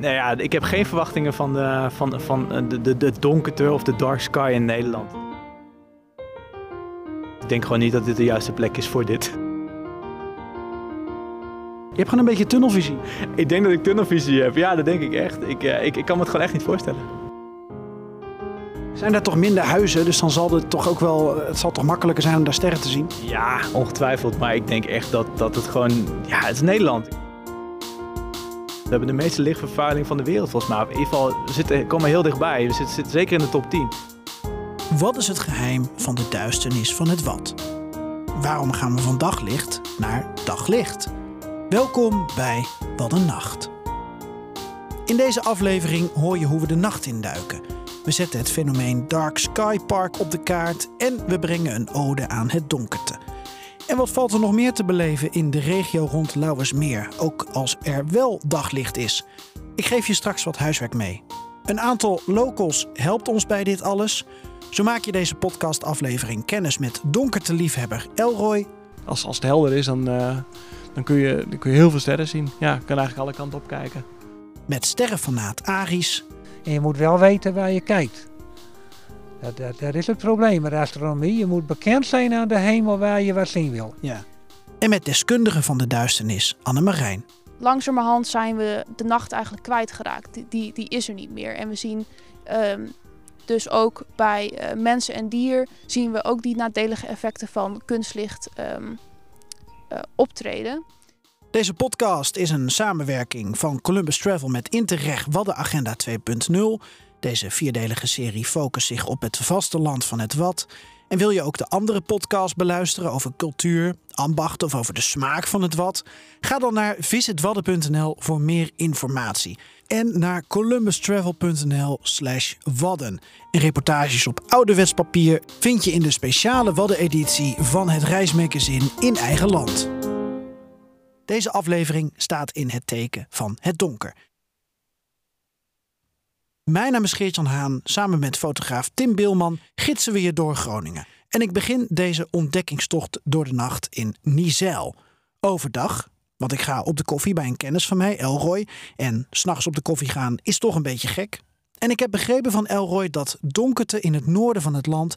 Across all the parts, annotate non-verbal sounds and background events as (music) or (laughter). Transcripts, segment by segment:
Nee, ja, ik heb geen verwachtingen van de, van, van de, de, de donkerte of de dark sky in Nederland. Ik denk gewoon niet dat dit de juiste plek is voor dit. Je hebt gewoon een beetje tunnelvisie. Ik denk dat ik tunnelvisie heb. Ja, dat denk ik echt. Ik, eh, ik, ik kan me het gewoon echt niet voorstellen. Zijn daar toch minder huizen, dus dan zal het toch ook wel, het zal toch makkelijker zijn om daar sterren te zien? Ja, ongetwijfeld. Maar ik denk echt dat, dat het gewoon, ja, het is Nederland. We hebben de meeste lichtvervuiling van de wereld volgens mij. In ieder geval, we zitten, komen heel dichtbij. We zitten, zitten zeker in de top 10. Wat is het geheim van de duisternis van het wat? Waarom gaan we van daglicht naar daglicht? Welkom bij Wat een Nacht. In deze aflevering hoor je hoe we de nacht induiken. We zetten het fenomeen Dark Sky Park op de kaart en we brengen een ode aan het donkerte. En wat valt er nog meer te beleven in de regio rond Lauwersmeer, ook als er wel daglicht is? Ik geef je straks wat huiswerk mee. Een aantal locals helpt ons bij dit alles. Zo maak je deze podcastaflevering kennis met donkerte-liefhebber Elroy. Als, als het helder is, dan, uh, dan, kun je, dan kun je heel veel sterren zien. Ja, je kan eigenlijk alle kanten op kijken. Met sterrenfanaat Aris. En je moet wel weten waar je kijkt. Dat, dat, dat is het probleem met astronomie. Je moet bekend zijn aan de hemel waar je wat zien wil. Ja. En met deskundige van de duisternis, Anne Marijn. Langzamerhand zijn we de nacht eigenlijk kwijtgeraakt. Die, die, die is er niet meer. En we zien um, dus ook bij uh, mensen en dier zien we ook die nadelige effecten van kunstlicht um, uh, optreden. Deze podcast is een samenwerking van Columbus Travel met Interreg Waddenagenda 2.0. Deze vierdelige serie focust zich op het vasteland van het Wad. En wil je ook de andere podcast beluisteren over cultuur, ambacht of over de smaak van het Wad? Ga dan naar visitwadden.nl voor meer informatie. En naar columbustravel.nl slash wadden. En reportages op ouderwets papier vind je in de speciale Wadden-editie van het reismagazine In Eigen Land. Deze aflevering staat in het teken van het donker. Mijn naam is Geert-Jan Haan. Samen met fotograaf Tim Bilman gidsen we je door Groningen. En ik begin deze ontdekkingstocht door de nacht in Nizel. Overdag, want ik ga op de koffie bij een kennis van mij, Elroy. En s'nachts op de koffie gaan is toch een beetje gek. En ik heb begrepen van Elroy dat donkerte in het noorden van het land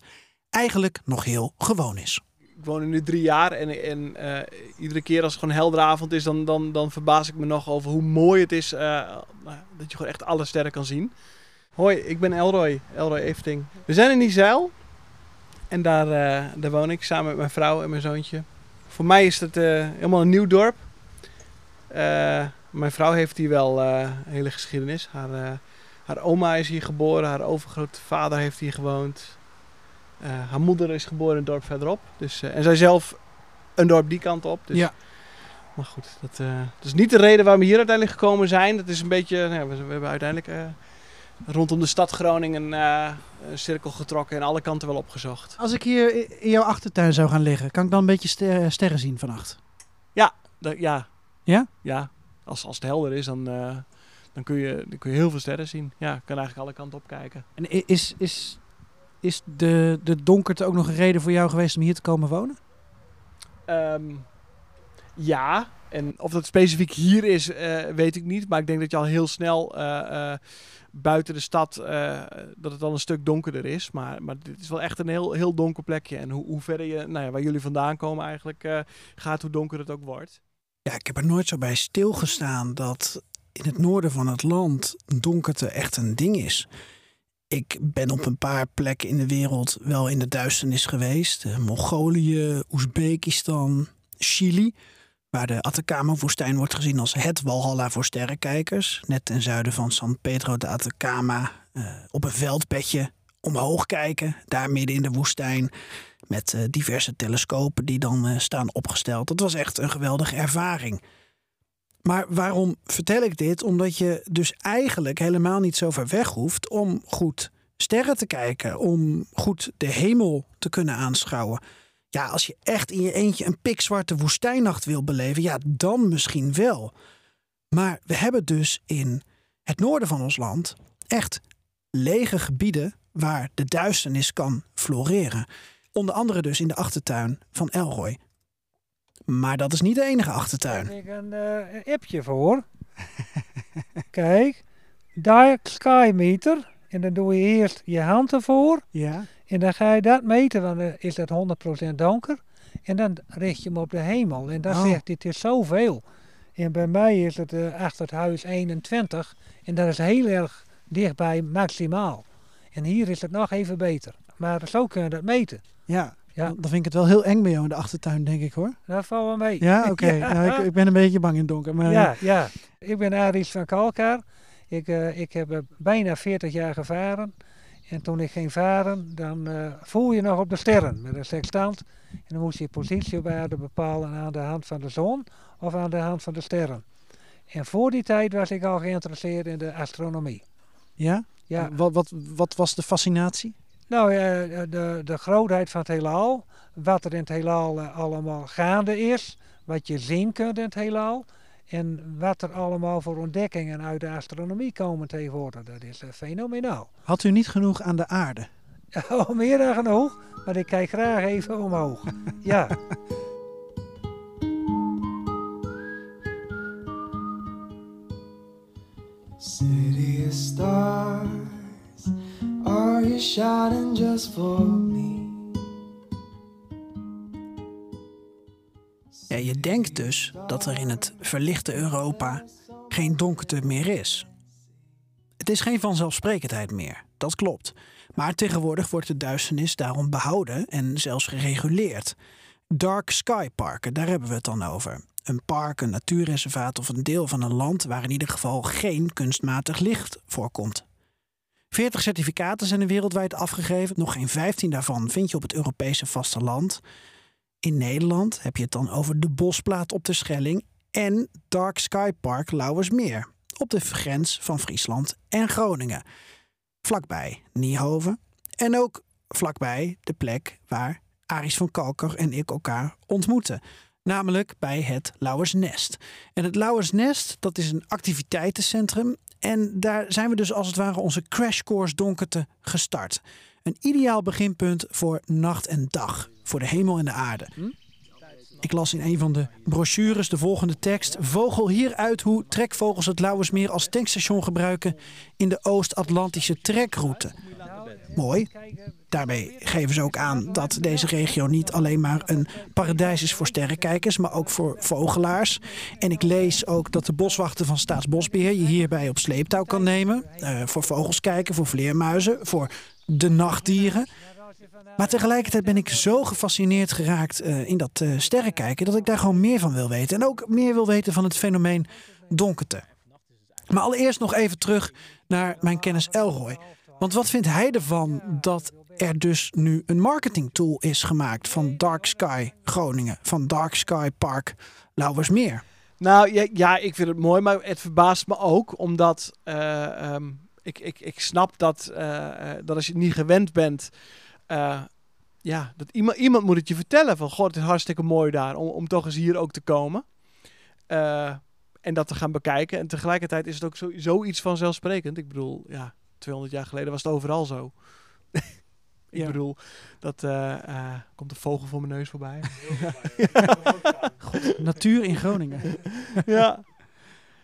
eigenlijk nog heel gewoon is. Ik woon er nu drie jaar en, en uh, iedere keer als het gewoon heldere avond is, dan, dan, dan verbaas ik me nog over hoe mooi het is uh, dat je gewoon echt alle sterren kan zien. Hoi, ik ben Elroy, Elroy Efting. We zijn in Nizeil en daar, uh, daar woon ik samen met mijn vrouw en mijn zoontje. Voor mij is het helemaal een nieuw dorp. mijn vrouw heeft hier wel een hele geschiedenis. Haar, haar oma is hier geboren, haar overgrootvader heeft hier gewoond. Haar moeder is geboren in het dorp verderop. Dus, en zij zelf een dorp die kant op. Dus, ja. Maar goed, dat, dat, is niet de reden waarom we hier uiteindelijk gekomen zijn. Dat is een beetje, nou, we, we, hebben uiteindelijk rondom de stad Groningen een cirkel getrokken en alle kanten wel opgezocht. Als ik hier in jouw achtertuin zou gaan liggen, kan ik dan een beetje ster sterren zien vannacht? Ja, ja. Ja? Ja, als, als het helder is, dan, dan, kun je, dan kun je heel veel sterren zien. Ja, kan eigenlijk alle kanten op kijken. En is, is is de, de donkerte ook nog een reden voor jou geweest om hier te komen wonen? Um, ja, en of dat specifiek hier is, uh, weet ik niet. Maar ik denk dat je al heel snel uh, uh, buiten de stad, dat het al een stuk donkerder is. Maar, maar dit is wel echt een heel, heel donker plekje. En hoe, hoe verder je, nou ja, waar jullie vandaan komen eigenlijk, gaat, hoe donker het ook wordt. Ja, ik heb er nooit zo bij stilgestaan dat in het noorden van het land donkerte echt een ding is. Ik ben op een paar plekken in de wereld wel in de duisternis geweest. Mongolië, Oezbekistan, Chili. Waar de Atacama-woestijn wordt gezien als het walhalla voor sterrenkijkers. Net ten zuiden van San Pedro de Atacama. Uh, op een veldbedje omhoog kijken. Daar midden in de woestijn. Met uh, diverse telescopen die dan uh, staan opgesteld. Dat was echt een geweldige ervaring. Maar waarom vertel ik dit? Omdat je dus eigenlijk helemaal niet zo ver weg hoeft om goed sterren te kijken, om goed de hemel te kunnen aanschouwen. Ja, als je echt in je eentje een pikzwarte woestijnnacht wil beleven, ja, dan misschien wel. Maar we hebben dus in het noorden van ons land echt lege gebieden waar de duisternis kan floreren. Onder andere dus in de achtertuin van Elroy. Maar dat is niet de enige achtertuin. Daar heb ik een uh, appje voor. (laughs) Kijk, dark sky meter. En dan doe je eerst je hand ervoor. Ja. En dan ga je dat meten, want dan is dat 100% donker. En dan richt je hem op de hemel. En dan Oh. zegt hij, het is zoveel. En bij mij is het eh, achter het huis 21. En dat is heel erg dichtbij maximaal. En hier is het nog even beter. Maar zo kun je dat meten. Ja. Ja. Dan vind ik het wel heel eng bij jou in de achtertuin, denk ik hoor. Dat valt wel mee. Ja, (laughs) oké. Ja. Nou, ik, ik ben een beetje bang in het donker. Maar Ja, ja. Ik ben Aries van Kalkar. Ik, eh, ik heb eh, bijna 40 jaar gevaren. En toen ik ging varen, dan eh, voel je nog op de sterren met een sextant. En dan moest je je positie op aarde bepalen aan de hand van de zon of aan de hand van de sterren. En voor die tijd was ik al geïnteresseerd in de astronomie. ja? Ja, Wat, wat, wat was de fascinatie? nou, eh, de, de grootheid van het heelal, wat er in het heelal eh, allemaal gaande is, wat je zien kunt in het heelal en wat er allemaal voor ontdekkingen uit de astronomie komen tegenwoordig. Dat is eh, fenomenaal. Had u niet genoeg aan de aarde? (laughs) Oh, meer dan genoeg, maar ik kijk graag even omhoog. (laughs) Ja, City of stars, are you shining just for me? Je denkt dus dat er in het verlichte Europa geen donkerte meer is. Het is geen vanzelfsprekendheid meer, dat klopt. Maar tegenwoordig wordt de duisternis daarom behouden en zelfs gereguleerd. Dark Sky Parken, daar hebben we het dan over. Een park, een natuurreservaat of een deel van een land waar in ieder geval geen kunstmatig licht voorkomt. 40 certificaten zijn er wereldwijd afgegeven. Nog geen 15 daarvan vind je op het Europese vasteland. In Nederland heb je het dan over de Bosplaat op de Schelling en Dark Sky Park Lauwersmeer op de grens van Friesland en Groningen. Vlakbij Niehoven en ook vlakbij de plek waar Aris van Kalker en ik elkaar ontmoeten. Namelijk bij het Lauwersnest. En het Lauwersnest, dat is een activiteitencentrum. En daar zijn we dus als het ware onze crashcourse donkerte gestart. Een ideaal beginpunt voor nacht en dag. Voor de hemel en de aarde. Ik las in een van de brochures de volgende tekst. Vogel hieruit hoe trekvogels het Lauwersmeer als tankstation gebruiken in de Oost-Atlantische trekroute. Mooi. Daarbij geven ze ook aan dat deze regio niet alleen maar een paradijs is voor sterrenkijkers, maar ook voor vogelaars. En ik lees ook dat de boswachter van Staatsbosbeheer je hierbij op sleeptouw kan nemen. eh, voor vogels kijken, voor vleermuizen, voor de nachtdieren. Maar tegelijkertijd ben ik zo gefascineerd geraakt eh, in dat eh sterrenkijken dat ik daar gewoon meer van wil weten. En ook meer wil weten van het fenomeen donkerte. Maar allereerst nog even terug naar mijn kennis Elroy. Want wat vindt hij ervan dat er dus nu een marketingtool is gemaakt van Dark Sky Groningen, van Dark Sky Park Lauwersmeer? Nou ja, ja, ik vind het mooi, maar het verbaast me ook, omdat eh, ehm, ik, ik, ik snap dat, eh, eh, dat als je niet gewend bent, eh, ja, dat iemand, iemand moet het je vertellen van, god, het is hartstikke mooi daar, om, om toch eens hier ook te komen. Eh, en dat te gaan bekijken. En tegelijkertijd is het ook zo, zoiets vanzelfsprekend. Ik bedoel, ja, 200 jaar geleden was het overal zo. (laughs) ik Ja. bedoel, dat eh, eh, komt een vogel voor mijn neus voorbij. (laughs) Natuur in Groningen. ja.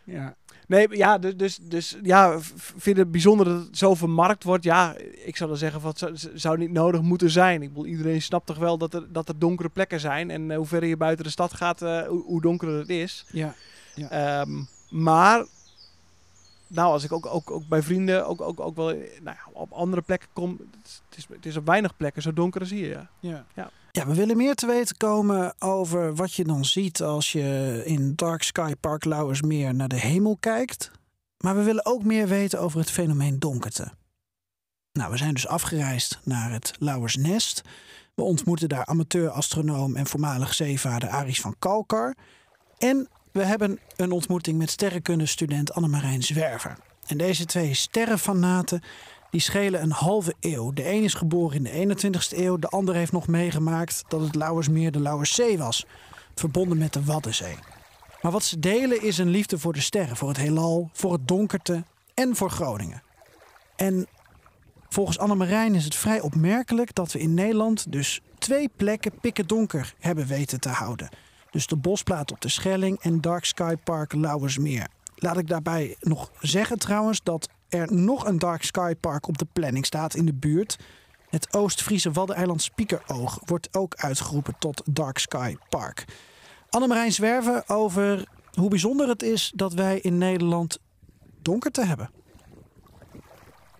Ja. Nee, ja, dus, dus, dus ja, vind het bijzonder dat het zo vermarkt wordt. Ja, ik zou dan zeggen, wat zou, zou niet nodig moeten zijn. Ik bedoel, iedereen snapt toch wel dat er, dat er donkere plekken zijn. En eh, hoe verder je buiten de stad gaat, eh, hoe, hoe donkerder het is. Ja. Ehm, maar, nou, als ik ook, ook, ook bij vrienden ook, ook, ook wel eh, nou ja, op andere plekken kom. Het is, het is op weinig plekken zo donker als hier. Ja. Ja. Ja. Ja, we willen meer te weten komen over wat je dan ziet als je in Dark Sky Park Lauwersmeer naar de hemel kijkt. Maar we willen ook meer weten over het fenomeen donkerte. Nou, we zijn dus afgereisd naar het Lauwersnest. We ontmoeten daar amateur-astronoom en voormalig zeevaarder Aris van Kalkar. En we hebben een ontmoeting met sterrenkundestudent Annemarijn Zwerver. En deze twee sterrenfanaten die schelen een halve eeuw. De een is geboren in de 21ste eeuw, de ander heeft nog meegemaakt dat het Lauwersmeer de Lauwerszee was, verbonden met de Waddenzee. Maar wat ze delen is een liefde voor de sterren, voor het heelal, voor het donkerte en voor Groningen. En volgens Annemarijn is het vrij opmerkelijk dat we in Nederland dus twee plekken pikken donker hebben weten te houden. Dus de Bosplaat op de Schelling en Dark Sky Park Lauwersmeer. Laat ik daarbij nog zeggen trouwens dat er nog een Dark Sky Park op de planning staat in de buurt. Het Oost-Friese Waddeneiland Spiekeroog wordt ook uitgeroepen tot Dark Sky Park. Annemarijn Zwerven over hoe bijzonder het is dat wij in Nederland donkerte hebben.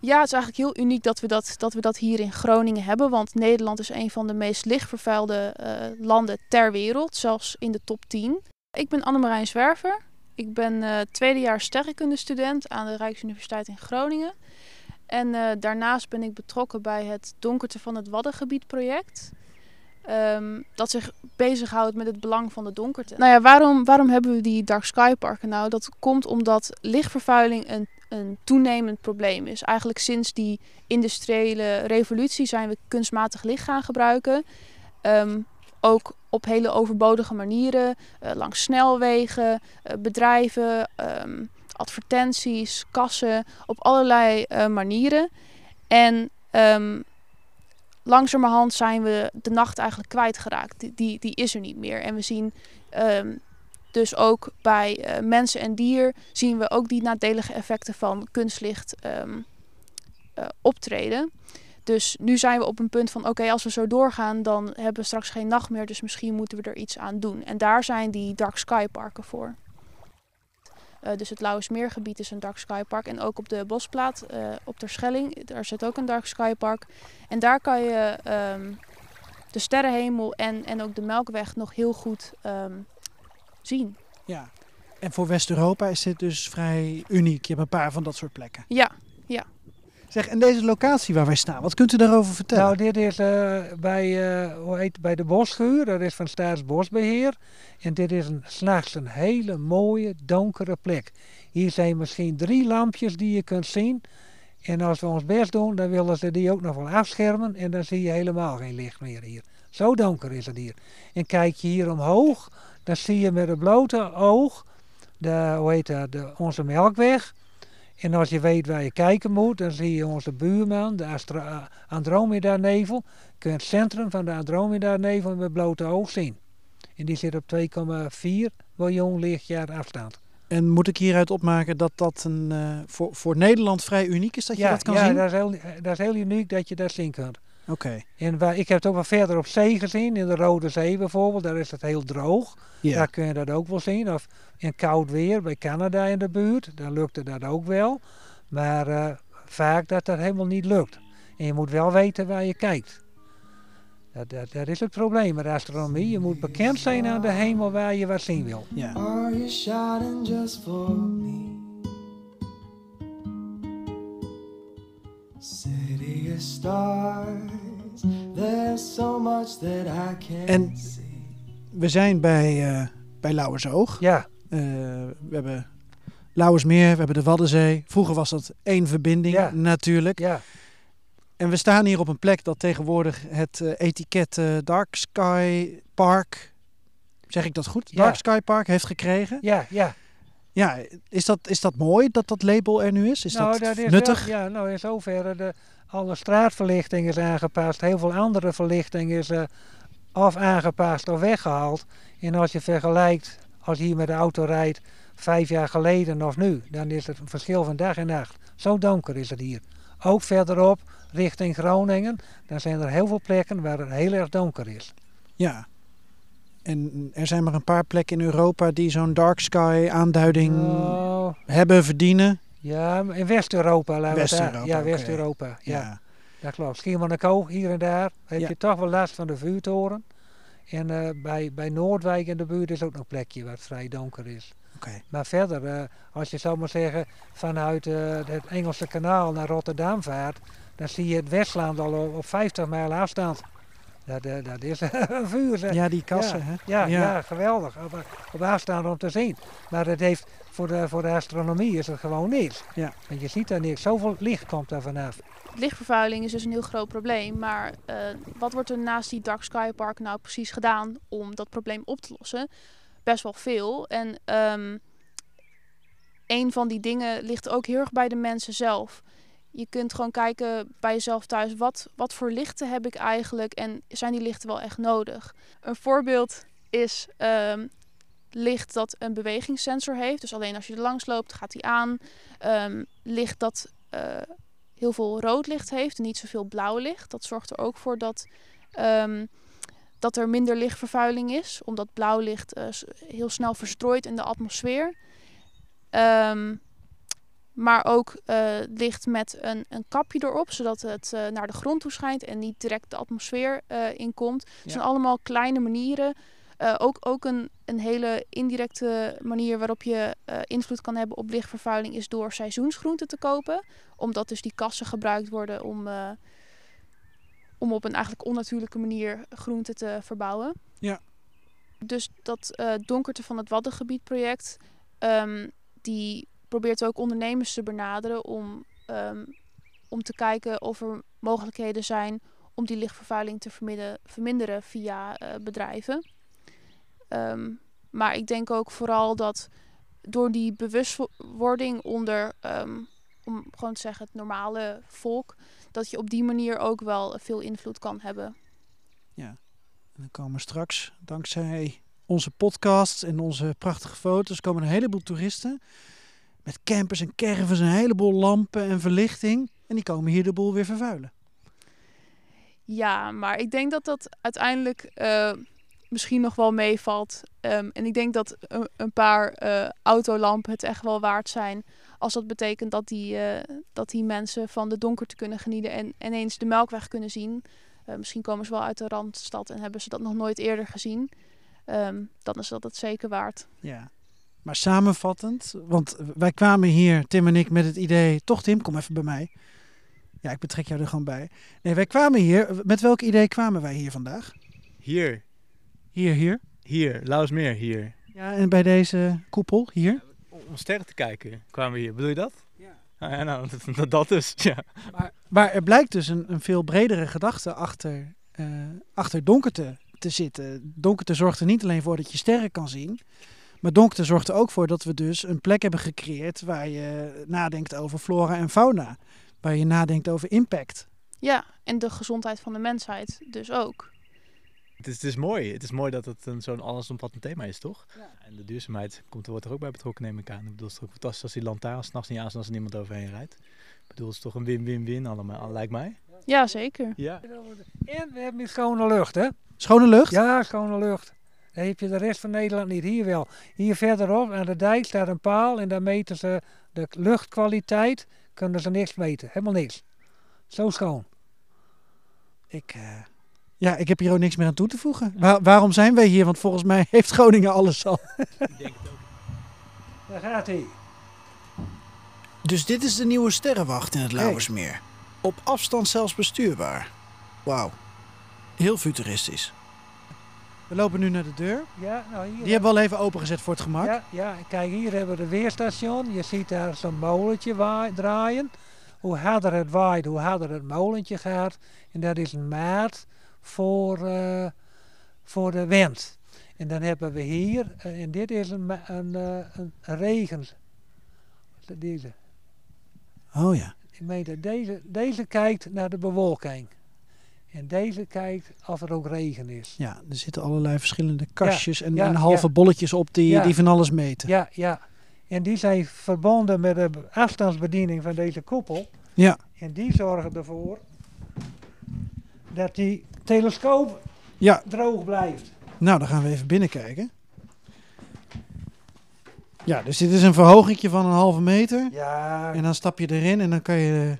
Ja, het is eigenlijk heel uniek dat we dat, dat we dat hier in Groningen hebben. Want Nederland is een van de meest lichtvervuilde eh, landen ter wereld, zelfs in de top 10. Ik ben Annemarijn Zwerver. Ik ben uh, tweedejaars sterrenkundestudent aan de Rijksuniversiteit in Groningen. En uh, daarnaast ben ik betrokken bij het Donkerte van het Waddengebied project. Um, dat zich bezighoudt met het belang van de donkerte. Nou ja, waarom, waarom hebben we die dark sky parken? Nou, dat komt omdat lichtvervuiling een, een toenemend probleem is. Eigenlijk sinds die industriële revolutie zijn we kunstmatig licht gaan gebruiken. Um, ook op hele overbodige manieren, uh, langs snelwegen, uh, bedrijven, um, advertenties, kassen, op allerlei uh, manieren. En um, langzamerhand zijn we de nacht eigenlijk kwijtgeraakt. Die, die, die is er niet meer. En we zien um, dus ook bij mensen en dier zien we ook die nadelige effecten van kunstlicht optreden. Dus nu zijn we op een punt van oké, okay, als we zo doorgaan, dan hebben we straks geen nacht meer. Dus misschien moeten we er iets aan doen. En daar zijn die dark sky parken voor. Uh, dus het Lauwersmeergebied is een dark sky park. En ook op de Bosplaat uh, op Terschelling, daar zit ook een dark sky park. En daar kan je um, de sterrenhemel en, en ook de Melkweg nog heel goed um, zien. Ja, en voor West-Europa is dit dus vrij uniek. Je hebt een paar van dat soort plekken. Ja, ja. Zeg, en deze locatie waar wij staan, wat kunt u daarover vertellen? Nou, dit is uh, bij, uh, hoe heet, bij de Boschuur, dat is van Staatsbosbeheer. En dit is een, s'nachts een hele mooie, donkere plek. Hier zijn misschien drie lampjes die je kunt zien. En als we ons best doen, dan willen ze die ook nog wel afschermen. En dan zie je helemaal geen licht meer hier. Zo donker is het hier. En kijk je hier omhoog, dan zie je met het blote oog de, hoe heet dat, de, onze melkweg. En als je weet waar je kijken moet, dan zie je onze buurman, de Andromeda-nevel. Kun je het centrum van de Andromeda-nevel met blote oog zien. En die zit op 2,4 miljoen lichtjaar afstand. En moet ik hieruit opmaken dat dat een, uh, voor, voor Nederland vrij uniek is dat je ja, dat kan ja, zien? Ja, dat, is heel, dat is heel uniek dat je dat zien kunt. Oké. Okay. En waar, ik heb het ook wel verder op zee gezien, in de Rode Zee bijvoorbeeld. Daar is het heel droog. Daar kun je dat ook wel zien. Of in koud weer, bij Canada in de buurt, daar lukte dat ook wel. Maar uh, vaak dat dat helemaal niet lukt. En je moet wel weten waar je kijkt. Dat, dat, dat is het probleem met astronomie. Je moet bekend zijn aan de hemel waar je wat zien wil. Ja. Are you shining just for me? City of stars, there's so much that I can't En see. we zijn bij, uh, bij Lauwersoog. Ja. Uh, we hebben Lauwersmeer, we hebben de Waddenzee. Vroeger was dat één verbinding ja. natuurlijk. Ja. En we staan hier op een plek dat tegenwoordig het uh, etiket uh, Dark Sky Park, zeg ik dat goed? Ja. Dark Sky Park heeft gekregen. Ja, ja. Ja, is dat, is dat mooi dat dat label er nu is? Is nou, dat, dat is nuttig? Wel, ja, nou in zoverre de, alle straatverlichting is aangepast. Heel veel andere verlichting is uh, of aangepast of weggehaald. En als je vergelijkt, als je hier met de auto rijdt, vijf jaar geleden of nu, dan is het een verschil van dag en nacht. Zo donker is het hier. Ook verderop, richting Groningen, dan zijn er heel veel plekken waar het heel erg donker is. Ja. En er zijn maar een paar plekken in Europa die zo'n dark sky aanduiding oh. hebben, verdienen. Ja, in West-Europa. West-Europa, Ja, okay. West-Europa. Ja. Ja. Dat klopt. Schiermonnikoog, hier en daar, heb Ja. je toch wel last van de vuurtoren. En uh, bij, bij Noordwijk in de buurt is ook nog een plekje waar het vrij donker is. Oké. Maar verder, uh, als je zou maar zeggen vanuit uh, het Engelse kanaal naar Rotterdam vaart, dan zie je het Westland al op 50 mijl afstand. Dat, uh, dat is (laughs) een vuur. Zeg. Ja, die kassen, ja, hè? Ja, ja. ja geweldig. Op, op, afstand om te zien. Maar het heeft, voor, de, voor de astronomie is het gewoon niks. Ja. Want je ziet daar niks. Zoveel licht komt daar vanaf. Lichtvervuiling is dus een heel groot probleem. Maar uh, wat wordt er naast die Dark Sky Park nou precies gedaan om dat probleem op te lossen? Best wel veel. En um, een van die dingen ligt ook heel erg bij de mensen zelf. Je kunt gewoon kijken bij jezelf thuis, wat, wat voor lichten heb ik eigenlijk en zijn die lichten wel echt nodig? Een voorbeeld is um, licht dat een bewegingssensor heeft. Dus alleen als je er langs loopt gaat die aan. Um, licht dat eh, heel veel rood licht heeft en niet zoveel blauw licht. Dat zorgt er ook voor dat, ehm, dat er minder lichtvervuiling is, omdat blauw licht eh, heel snel verstrooit in de atmosfeer. Ehm, maar ook eh, licht met een, een kapje erop, zodat het eh, naar de grond toe schijnt en niet direct de atmosfeer eh inkomt. Het Ja. zijn allemaal kleine manieren. Ook ook een, een hele indirecte manier waarop je invloed kan hebben op lichtvervuiling is door seizoensgroenten te kopen. Omdat dus die kassen gebruikt worden om, om op een eigenlijk onnatuurlijke manier groenten te verbouwen. Ja. Dus dat eh, donkerte van het Waddengebied project, ehm, die probeert ook ondernemers te benaderen om, ehm, om te kijken of er mogelijkheden zijn om die lichtvervuiling te verminderen via eh, bedrijven. Ehm, maar ik denk ook vooral dat door die bewustwording onder, ehm, om gewoon te zeggen, het normale volk, dat je op die manier ook wel veel invloed kan hebben. En dan komen straks, dankzij onze podcasts en onze prachtige foto's, komen een heleboel toeristen. Met campers en caravans, een heleboel lampen en verlichting. En die komen hier de boel weer vervuilen. Ja, maar ik denk dat dat uiteindelijk eh, misschien nog wel meevalt. Ehm, en ik denk dat een, een paar eh, autolampen het echt wel waard zijn. Als dat betekent dat die, eh, dat die mensen van de donkerte kunnen genieten en ineens de melkweg kunnen zien. Misschien komen ze wel uit de randstad en hebben ze dat nog nooit eerder gezien. Ehm, dan is dat het zeker waard. Ja. Maar samenvattend, want wij kwamen hier, Tim en ik, met het idee... Toch Tim, kom even bij mij. Ja, ik betrek jou er gewoon bij. Nee, wij kwamen hier, met welk idee kwamen wij hier vandaag? Hier, Hier, hier. hier, Lauwersmeer, hier. Ja, en bij deze koepel, hier. Om sterren te kijken kwamen we hier. Bedoel je dat? Ja. Ah, ja, nou, dat, dat, dat dus, ja. Maar, maar er blijkt dus een, een veel bredere gedachte achter, eh, achter donkerte te zitten. Donkerte zorgt er niet alleen voor dat je sterren kan zien. Maar donkerte zorgt er ook voor dat we dus een plek hebben gecreëerd waar je nadenkt over flora en fauna. Waar je nadenkt over impact. Ja, en de gezondheid van de mensheid dus ook. Het is, het is mooi. Het is mooi dat het een zo'n allesomvattend thema is, toch? En de duurzaamheid komt, wordt er ook bij betrokken, neem ik aan. Ik bedoel, het is toch fantastisch als die lantaarn s'nachts niet aan als er niemand overheen rijdt. Ik bedoel, het is toch een win-win-win allemaal, lijkt mij. Ja, zeker. Ja. En we hebben hier schone lucht, hè? Schone lucht? Ja, schone lucht. Dat heb je de rest van Nederland niet. Hier wel. Hier verderop aan de dijk staat een paal en daar meten ze de luchtkwaliteit. Kunnen ze niks meten. Helemaal niks. Zo schoon. Ik, eh, ja, ik heb hier ook niks meer aan toe te voegen. Waar- waarom zijn wij hier? Want volgens mij heeft Groningen alles al. (laughs) Daar gaat hij. Dus dit is de nieuwe sterrenwacht in het Lauwersmeer. Op afstand zelfs bestuurbaar. Wauw. Heel futuristisch. We lopen nu naar de deur. Ja, nou hier. Die hebben we al even opengezet voor het gemak. Ja, ja, kijk hier hebben we de weerstation. Je ziet daar zo'n molentje waai- draaien. Hoe harder het waait, hoe harder het molentje gaat. En dat is een maat voor, eh, voor de wind. En dan hebben we hier, eh, en dit is een, ma- een, eh, een, een regen. Deze. Oh ja. Ik meen dat deze, deze kijkt naar de bewolking. En deze kijkt of er ook regen is. Ja, er zitten allerlei verschillende kastjes en, ja, en halve ja. bolletjes op die, die van alles meten. Ja, ja. En die zijn verbonden met de afstandsbediening van deze koepel. Ja. En die zorgen ervoor dat die telescoop Ja. droog blijft. Nou, dan gaan we even binnenkijken. Ja, dus dit is een verhoging van een halve meter. Ja, En dan stap je erin en dan kan je...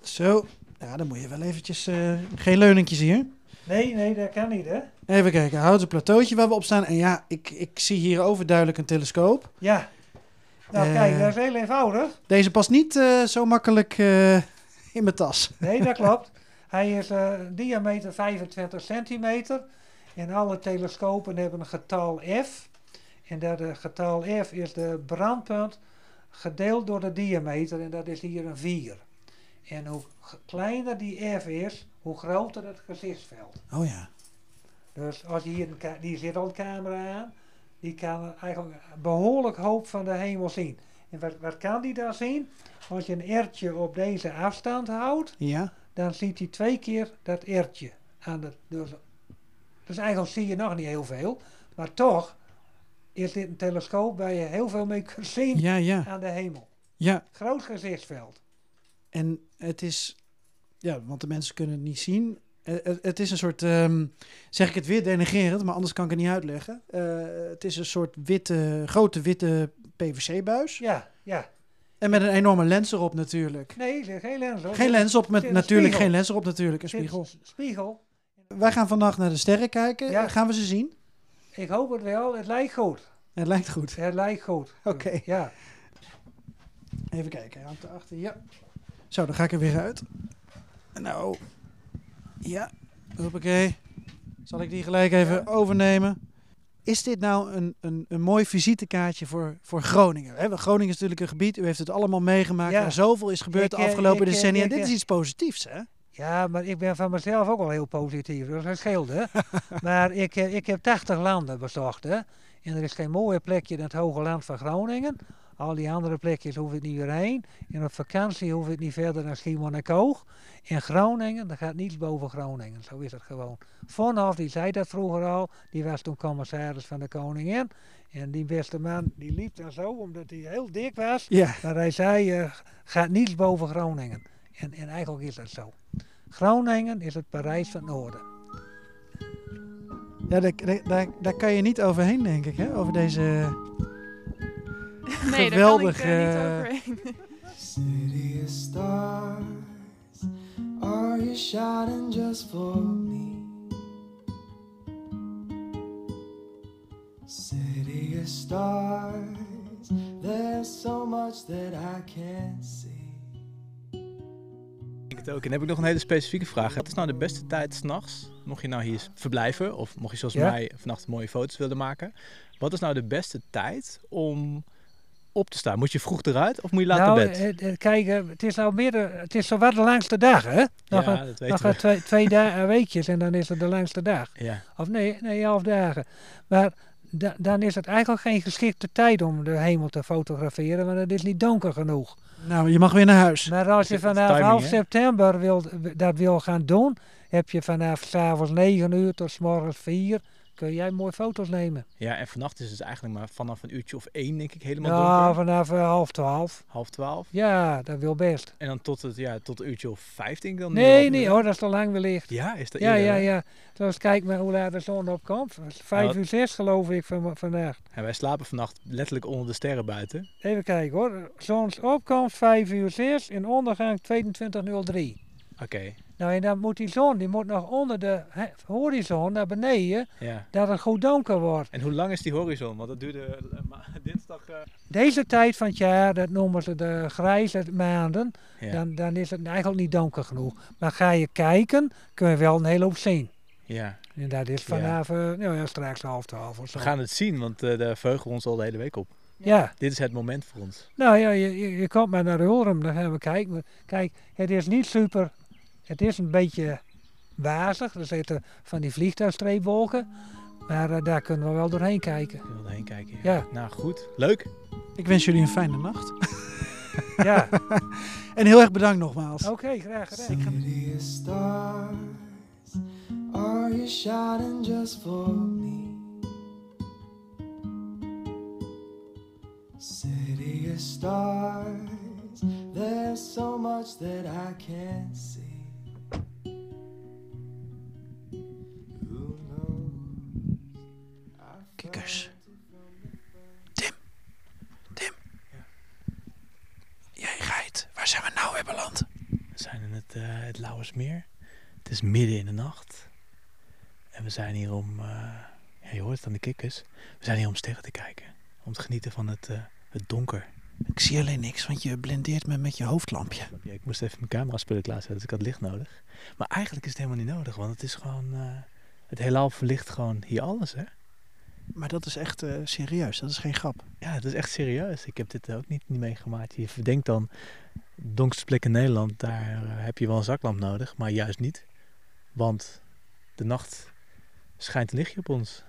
Zo. Ja, dan moet je wel eventjes... eh, geen leuningjes hier. nee, nee, dat kan niet, hè? Even kijken, houten plateautje waar we op staan. En ja, ik, ik zie hier overduidelijk een telescoop. Ja. Nou, Eh. kijk, dat is heel eenvoudig. Deze past niet eh, zo makkelijk in mijn tas. Nee, dat (laughs) klopt. Hij is diameter 25 centimeter. En alle telescopen hebben een getal F. En dat getal F is de brandpunt gedeeld door de diameter. En dat is hier een 4. En hoe kleiner die F is, hoe groter het gezichtsveld. Oh ja. Dus als je hier een die zit al een camera aan, die kan eigenlijk een behoorlijk hoop van de hemel zien. En wat, wat kan die dan zien? Als je een ertje op deze afstand houdt, Ja. dan ziet hij twee keer dat ertje aan de. Dus, dus eigenlijk zie je nog niet heel veel, maar toch is dit een telescoop waar je heel veel mee kunt zien Ja, ja. aan de hemel. Ja, Groot gezichtsveld. en het is, ja, want de mensen kunnen het niet zien. Eh, Het, het is een soort, ehm, zeg ik het weer denigrerend, maar anders kan ik het niet uitleggen. Eh, het is een soort witte, grote witte PVC-buis. Ja, ja. En met een enorme lens erop natuurlijk. Nee, geen lens op. Geen lens op, met natuurlijk spiegel. geen lens erop natuurlijk, een spiegel. Spiegel. Wij gaan vannacht naar de sterren kijken. Ja. Gaan we ze zien? Ik hoop het wel. Het lijkt goed. Het lijkt goed. Het lijkt goed. Oké. Ja. Even kijken, hij hangt erachter. Ja. Zo, dan ga ik er weer uit. Nou, ja. Hoppakee. Zal ik die gelijk even overnemen? Is dit nou een, een, een mooi visitekaartje voor, voor Groningen? Groningen is natuurlijk een gebied, u heeft het allemaal meegemaakt, Ja. waar zoveel is gebeurd Ik, de eh, afgelopen ik, eh, decennia. ik, dit is eh, iets positiefs, hè? Ja, maar ik ben van mezelf ook wel heel positief. Dus dat scheelt, (laughs) hè. maar ik, ik heb 80 landen bezocht, hè. En er is geen mooier plekje dan het Hoge Land van Groningen. Al die andere plekjes hoef ik niet weer heen. En op vakantie hoef ik niet verder dan Schiermonnikoog. En Groningen, daar gaat niets boven Groningen. Zo is het gewoon. Vonhoff, die zei dat vroeger al. Die was toen commissaris van de koningin. En die beste man, die liep dan zo, omdat hij heel dik was. Ja. Maar hij zei, eh, gaat niets boven Groningen. En, en eigenlijk is dat zo. Groningen is het Parijs van het Noorden. Ja, daar, daar, daar, daar kan je niet overheen, denk ik, hè? Over deze... Nee, Geweldig, daar kan ik eh, eh, niet overheen. City of stars, are you shining just for me? City of stars, there's so much that I can't see. Ik het ook. En dan heb ik nog een hele specifieke vraag. Wat is nou de beste tijd s'nachts? Mocht je nou hier verblijven of mocht je zoals Ja. mij vannacht mooie foto's willen maken. Wat is nou de beste tijd om op te staan? Moet je vroeg eruit of moet je laat nou, naar bed? eh, eh, kijk, eh, het is nou midden, het is zo wat de langste dag, hè? Nog, ja, een, dat nog weten een we. twee, twee dagen, weekjes en dan is het de langste dag. Ja. Of nee, nee, elf dagen. Maar da- dan is het eigenlijk geen geschikte tijd om de hemel te fotograferen, want het is niet donker genoeg. Nou, je mag weer naar huis. Maar als je vanaf timing, half september wil, dat wil gaan doen, heb je vanaf s'avonds 9 uur tot 's morgens 4, kun jij mooi foto's nemen. ja, en vannacht is het eigenlijk maar vanaf een uurtje of één, denk ik, helemaal Ja, donker. vanaf eh, half 12. Half twaalf. Ja, dat wil best. En dan tot, het, ja, tot een uurtje of vijf, denk ik dan. Nee, nee hoor, dat is te lang wellicht. Ja, is dat Ja, eerder, ja, hè? ja. Zoals kijk maar hoe laat de zon opkomt. Vijf wat- uur zes geloof ik van, vandaag. En wij slapen vannacht letterlijk onder de sterren buiten. Even kijken hoor. Zonsopkomst 5 uur 6 en ondergang 22.03. Oké, Nou en dan moet die zon, die moet nog onder de horizon naar beneden, ja. dat het goed donker wordt. En hoe lang is die horizon? Want dat duurde eh, (laughs) dinsdag... eh, Deze tijd van het jaar, dat noemen ze de grijze maanden, ja. dan, dan is het eigenlijk niet donker genoeg. Maar ga je kijken, kun je wel een hele hoop zien. ja, En dat is Ja. vanaf eh, nou ja, straks half twaalf of zo. we gaan het zien, want eh daar verheugen we ons al de hele week op. Ja, Dit is het moment voor ons. nou ja, je, je, je komt maar naar Ulrum, dan gaan we kijken. Kijk, het is niet super, het is een beetje wazig. Er zitten van die vliegtuigstreepwolken, maar eh, daar kunnen we wel doorheen kijken. Ik wil erheen kijken. Ja. Nou, goed. Leuk. Ik wens jullie een fijne nacht. (laughs) Ja, (laughs) En heel erg bedankt nogmaals. oké, graag gedaan. City of stars, are you shining just for me? City of stars, there's so much that I can't see. Het, eh het Lauwersmeer. Het is midden in de nacht. En we zijn hier om... eh, ja, je hoort het aan de kikkers. We zijn hier om sterren te kijken. Om te genieten van het, eh, het donker. Ik zie alleen niks, want je blindeert me met je hoofdlampje. Ja, ik moest even mijn camera spullen klaarzetten, dus ik had licht nodig. Maar eigenlijk is het helemaal niet nodig, want het is gewoon... het heelal verlicht gewoon hier alles, hè? Maar dat is echt eh, serieus, dat is geen grap. Ja, dat is echt serieus. Ik heb dit ook niet, niet meegemaakt. Je verdenkt dan, de donkerste plek in Nederland, daar eh, heb je wel een zaklamp nodig, maar juist niet. Want de nacht schijnt een lichtje op ons.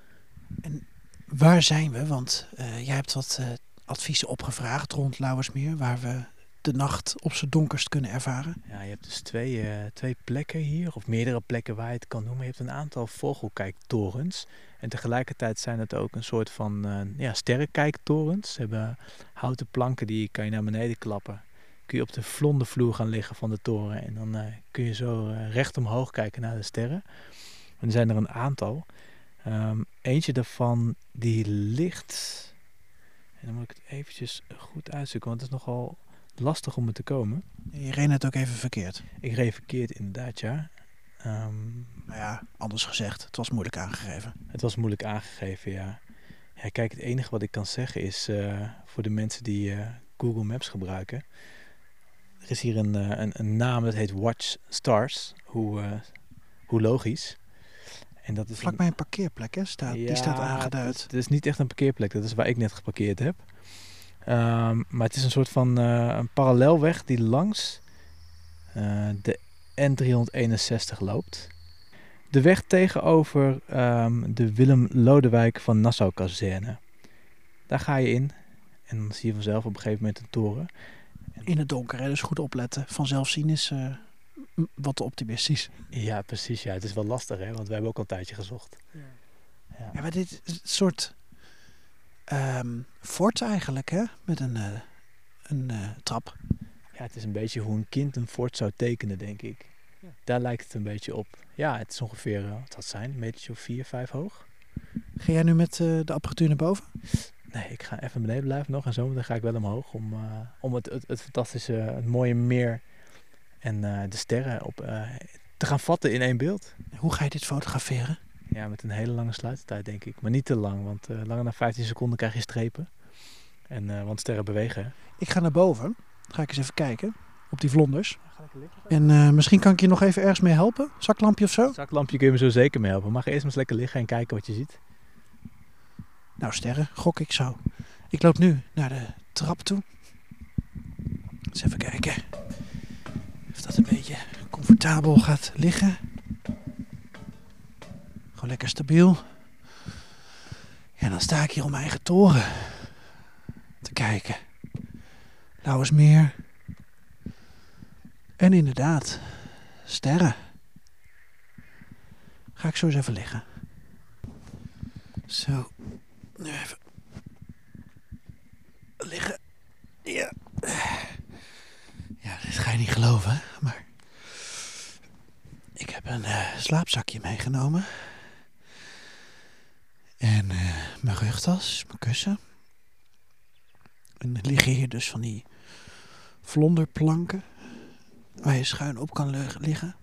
Waar zijn we? Want eh, jij hebt wat adviezen opgevraagd rond Lauwersmeer, waar we de nacht op zijn donkerst kunnen ervaren? Ja, je hebt dus twee, eh, twee plekken hier, of meerdere plekken waar je het kan noemen. Je hebt een aantal vogelkijktorens. En tegelijkertijd zijn het ook een soort van eh, ja, sterrenkijktorens. Ze hebben houten planken die kan je naar beneden klappen. Kun je op de vlonde vloer gaan liggen van de toren. En dan eh, kun je zo recht omhoog kijken naar de sterren. En er zijn er een aantal. Ehm, eentje daarvan die ligt... En dan moet ik het eventjes goed uitzoeken, want het is nogal lastig om er te komen. Je reed het ook even verkeerd. Ik reed verkeerd inderdaad, ja. Ehm, Nou ja, anders gezegd, het was moeilijk aangegeven. het was moeilijk aangegeven, ja. ja. Kijk, het enige wat ik kan zeggen is eh, voor de mensen die eh, Google Maps gebruiken. Er is hier een, eh, een, een naam dat heet Watch Stars. Hoe, hoe logisch. En dat is een- Vlakbij een parkeerplek, hè? Staat, die staat Ja, aangeduid. Het is niet echt een parkeerplek, dat is waar ik net geparkeerd heb. Ehm, maar het is een soort van eh, een parallelweg die langs eh, de N361 loopt. De weg tegenover ehm, de Willem Lodewijk van Nassau kazerne. Daar ga je in en dan zie je vanzelf op een gegeven moment een toren. In het donker, hè? dus goed opletten. Vanzelf zien is m- wat te optimistisch. Ja, precies. Ja. Het is wel lastig, hè? want wij hebben ook al een tijdje gezocht. Ja. Ja, maar dit soort ehm, fort eigenlijk, hè? Met een, eh, een eh, trap. Ja, het is een beetje hoe een kind een fort zou tekenen, denk ik. Daar lijkt het een beetje op. Ja, het is ongeveer, eh, wat zal het zijn, een metertje of vier, vijf hoog. Ga jij nu met eh, de apparatuur naar boven? Nee, ik ga even beneden blijven nog en zo dan ga ik wel omhoog om, eh, om het, het, het fantastische, het mooie meer en eh, de sterren op, eh, te gaan vatten in één beeld. Hoe ga je dit fotograferen? Ja, met een hele lange sluitertijd denk ik. Maar niet te lang, want eh, langer dan 15 seconden krijg je strepen. En, eh, want sterren bewegen. hè. Ik ga naar boven. Ga ik eens even kijken op die vlonders. En eh, misschien kan ik je nog even ergens mee helpen. Zaklampje of zo? Zaklampje kun je me zo zeker mee helpen. Mag je eerst maar eens lekker liggen en kijken wat je ziet. Nou, sterren, gok ik zo. Ik loop nu naar de trap toe. Eens even kijken. Of dat een beetje comfortabel gaat liggen. Lekker stabiel. Ja, dan sta ik hier op mijn eigen toren. Te kijken. Lauwersmeer. En inderdaad, sterren. Ga ik zo eens even liggen. Zo. Nu even liggen. Ja. Ja, dit ga je niet geloven, maar ik heb een eh, slaapzakje meegenomen. En eh, mijn rugtas, mijn kussen. En er liggen hier dus van die vlonderplanken waar je schuin op kan liggen.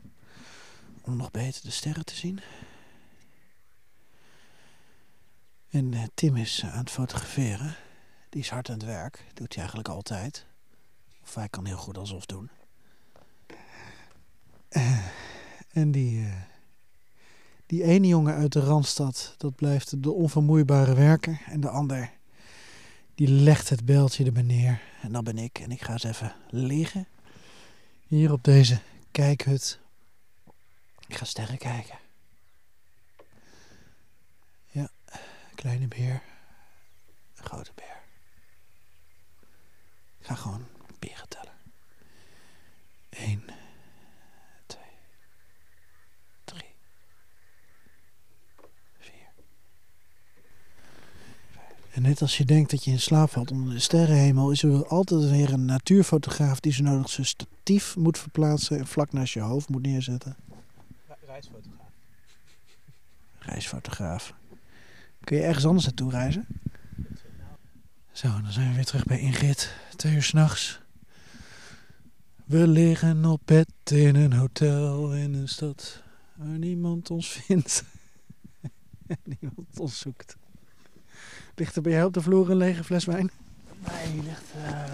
Om nog beter de sterren te zien. En eh, Tim is eh, aan het fotograferen. Die is hard aan het werk. Doet hij eigenlijk altijd. Of hij kan heel goed alsof doen. Eh, en die, die ene jongen uit de Randstad, dat blijft de onvermoeibare werker. En de ander, die legt het beltje er neer. En dan ben ik. En ik ga eens even liggen. Hier op deze kijkhut. Ik ga sterren kijken. Ja, kleine beer. Een grote beer. Ik ga gewoon beren tellen. 1, En net als je denkt dat je in slaap valt onder de sterrenhemel, is er altijd weer een natuurfotograaf die zo nodig zijn statief moet verplaatsen en vlak naast je hoofd moet neerzetten. Reisfotograaf. Reisfotograaf. Kun je ergens anders naartoe reizen? Zo, dan zijn we weer terug bij Ingrid. Twee uur s'nachts. We liggen op bed in een hotel in een stad waar niemand ons vindt. en (laughs) niemand ons zoekt. Ligt er bij jou op de vloer een lege fles wijn? Nee, hier ligt eh,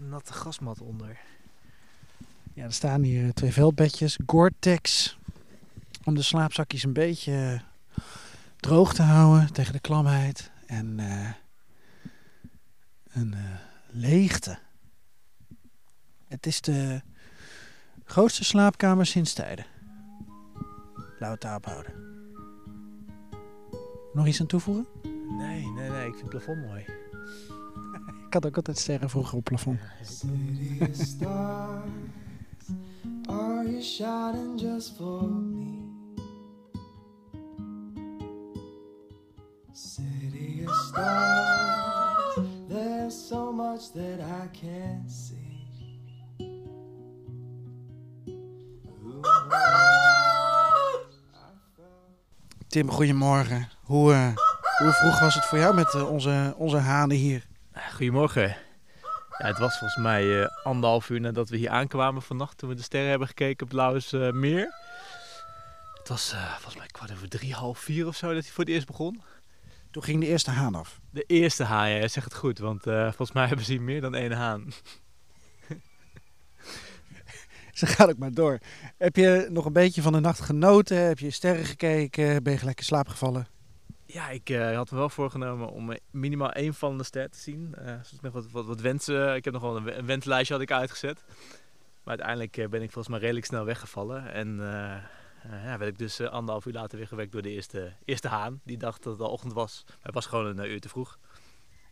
een natte gasmat onder. Ja, er staan hier twee veldbedjes. Gore-Tex. Om de slaapzakjes een beetje eh, droog te houden tegen de klamheid. En eh, een eh, leegte. Het is de grootste slaapkamer sinds tijden. Laten we het daarop houden. Nog iets aan toevoegen? Nee, nee, nee. Ik vind het plafond mooi. Ik had ook altijd sterren vroeger op plafond. Are you shining just for me? City of stars, there's so much that I can't see. Tim, goedemorgen. Hoe, eh, hoe vroeg was het voor jou met eh, onze, onze hanen hier? Goedemorgen. Ja, het was volgens mij eh, anderhalf uur nadat we hier aankwamen vannacht toen we de sterren hebben gekeken op Lauwers eh, meer. Het was volgens mij kwart over drie, half vier of zo dat hij voor het eerst begon. Toen ging de eerste haan af. De eerste haan, ja, zegt het goed, want volgens mij hebben ze hier meer dan één haan. Ze gaat ook maar door. Heb je nog een beetje van de nacht genoten? Heb je sterren gekeken? Ben je gelijk in slaap gevallen? Ja, ik eh, had me wel voorgenomen om eh, minimaal één van de ster te zien. Eh zoals nog wat, wat, wensen. Ik heb nog wel een, een wenslijstje had ik uitgezet. Maar uiteindelijk ben ik volgens mij redelijk snel weggevallen. En eh, ja, werd ik dus anderhalf uur later weer gewekt door de eerste, eerste haan. Die dacht dat het al ochtend was. Maar het was gewoon een uur te vroeg.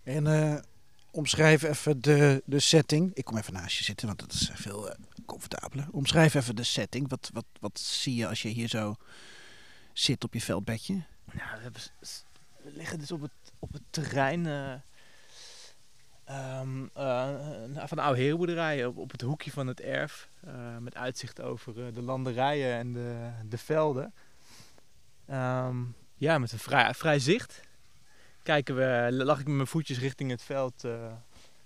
En omschrijf even de, de setting. Ik kom even naast je zitten, want dat is veel comfortabeler. Omschrijf even de setting. Wat, wat, wat zie je als je hier zo zit op je veldbedje? Ja, we, liggen dus op het, op het terrein eh, ehm, eh, van de oude herenboerderij. Op, op het hoekje van het erf. eh, met uitzicht over de landerijen en de, de velden. Ehm, ja, met een vrij, vrij zicht. Kijken we, lag ik met mijn voetjes richting het veld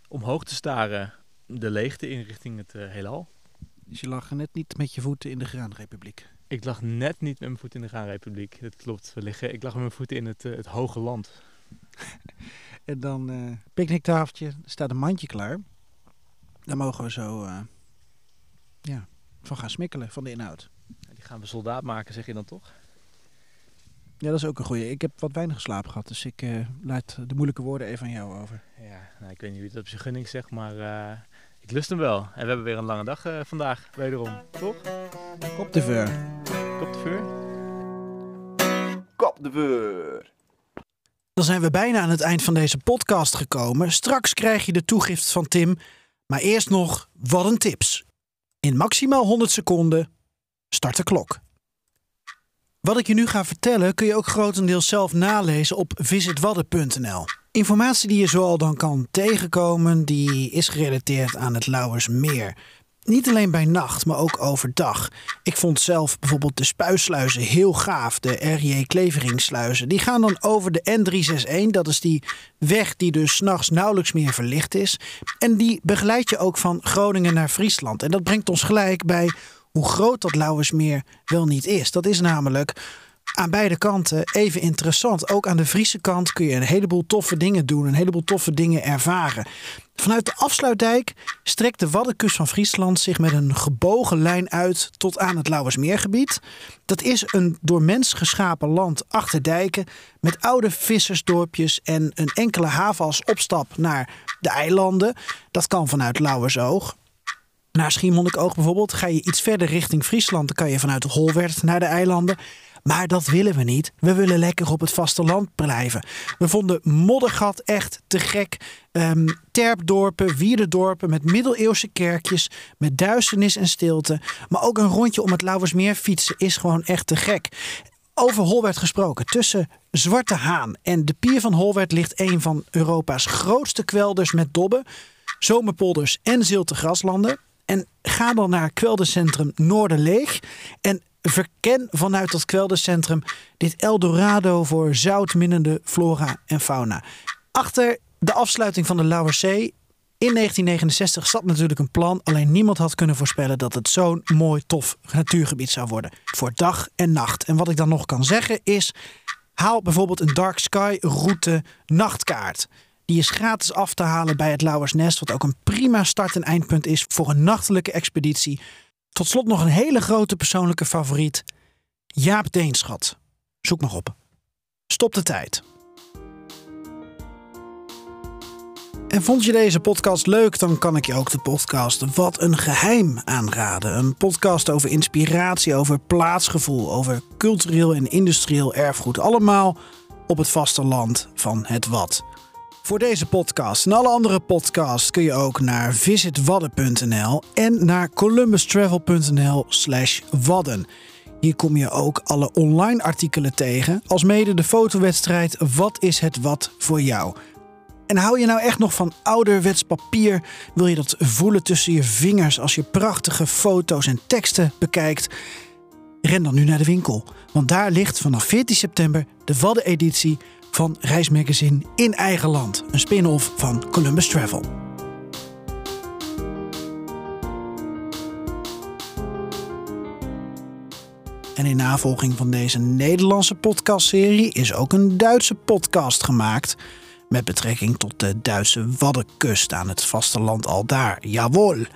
omhoog te staren. De leegte in richting het heelal. Dus je lag net niet met je voeten in de Graanrepubliek. Ik lag net niet met mijn voet in de Graanrepubliek. Dat klopt. We liggen, ik lag met mijn voeten in het, eh, het hoge land. (laughs) En dan eh picknicktafeltje, er staat een mandje klaar. Daar mogen we zo eh, ja, van gaan smikkelen, van de inhoud. Ja, Die gaan we soldaat maken, zeg je dan toch? Ja, dat is ook een goeie. Ik heb wat weinig slaap gehad, dus ik eh laat de moeilijke woorden even aan jou over. Ja, nou, ik weet niet wie het op zijn gunning zegt, maar eh, ik lust hem wel. En we hebben weer een lange dag eh, vandaag, wederom. Toch? Op de veur. Kop de vuur. Kop de veur. Dan zijn we bijna aan het eind van deze podcast gekomen. Straks krijg je de toegift van Tim. Maar eerst nog, wat een tips. In maximaal 100 seconden, start de klok. Wat ik je nu ga vertellen kun je ook grotendeels zelf nalezen op visitwadden.nl. Informatie die je zoal dan kan tegenkomen, die is gerelateerd aan het Lauwersmeer. Niet alleen bij nacht, maar ook overdag. Ik vond zelf bijvoorbeeld de spuisluizen heel gaaf, de R.J. Kleveringsluizen. Die gaan dan over de N361, dat is die weg die dus s'nachts nauwelijks meer verlicht is. En die begeleid je ook van Groningen naar Friesland. En dat brengt ons gelijk bij hoe groot dat Lauwersmeer wel niet is. Dat is namelijk aan beide kanten even interessant. Ook aan de Friese kant kun je een heleboel toffe dingen doen, een heleboel toffe dingen ervaren. Vanuit de afsluitdijk strekt de Waddenkust van Friesland zich met een gebogen lijn uit tot aan het Lauwersmeergebied. Dat is een door mens geschapen land achter dijken met oude vissersdorpjes en een enkele haven als opstap naar de eilanden. Dat kan vanuit Lauwersoog. Naar Schiermonnikoog bijvoorbeeld ga je iets verder richting Friesland. Dan kan je vanuit Holwerd naar de eilanden. Maar dat willen we niet. We willen lekker op het vasteland blijven. We vonden Moddergat echt te gek. Ehm, terpdorpen, wierdendorpen met middeleeuwse kerkjes, met duisternis en stilte. Maar ook een rondje om het Lauwersmeer fietsen is gewoon echt te gek. Over Holwerd gesproken. Tussen Zwarte Haan en de pier van Holwerd ligt een van Europa's grootste kwelders met dobben, zomerpolders en zilte graslanden. En ga dan naar kweldercentrum Noorderleeg en verken vanuit dat kweldercentrum dit Eldorado voor zoutminnende flora en fauna. Achter de afsluiting van de Lauwersee in 1969 zat natuurlijk een plan, alleen niemand had kunnen voorspellen dat het zo'n mooi, tof natuurgebied zou worden. Voor dag en nacht. En wat ik dan nog kan zeggen is, haal bijvoorbeeld een Dark Sky route nachtkaart. Die is gratis af te halen bij het Lauwersnest, wat ook een prima start- en eindpunt is voor een nachtelijke expeditie. Tot slot nog een hele grote persoonlijke favoriet. Jaap Deenschat. Zoek maar op. Stop de tijd. En vond je deze podcast leuk, dan kan ik je ook de podcast Wat een Geheim aanraden. Een podcast over inspiratie, over plaatsgevoel, over cultureel en industrieel erfgoed. Allemaal op het vasteland van het Wat. Voor deze podcast en alle andere podcasts kun je ook naar visitwadden.nl en naar columbustravel.nl slash wadden. Hier kom je ook alle online artikelen tegen, als mede de fotowedstrijd Wat is het wat voor jou? En hou je nou echt nog van ouderwets papier? Wil je dat voelen tussen je vingers als je prachtige foto's en teksten bekijkt? Ren dan nu naar de winkel, want daar ligt vanaf 14 september de Wadden-editie van Reismagazine in eigen land. Een spin-off van Columbus Travel. En in navolging van deze Nederlandse podcastserie is ook een Duitse podcast gemaakt. Met betrekking tot de Duitse Waddenkust aan het vasteland al daar. Jawohl!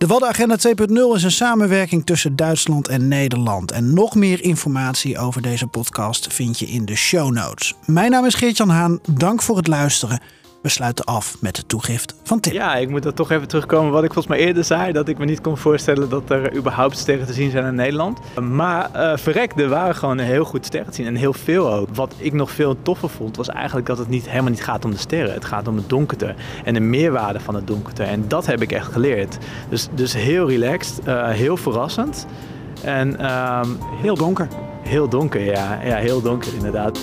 De Waddenagenda 2.0 is een samenwerking tussen Duitsland en Nederland. En nog meer informatie over deze podcast vind je in de show notes. Mijn naam is Geert-Jan Haan. Dank voor het luisteren. We sluiten af met de toegift van Tim. Ja, ik moet er toch even terugkomen wat ik volgens mij eerder zei. Dat ik me niet kon voorstellen dat er überhaupt sterren te zien zijn in Nederland. Maar uh, verrek, er waren gewoon heel goed sterren te zien. En heel veel ook. Wat ik nog veel toffer vond, was eigenlijk dat het niet, helemaal niet gaat om de sterren. Het gaat om het donkerte en de meerwaarde van het donkerte. En dat heb ik echt geleerd. Dus, dus heel relaxed, uh, heel verrassend. En um, heel donker. Heel donker, ja. Ja, heel donker inderdaad.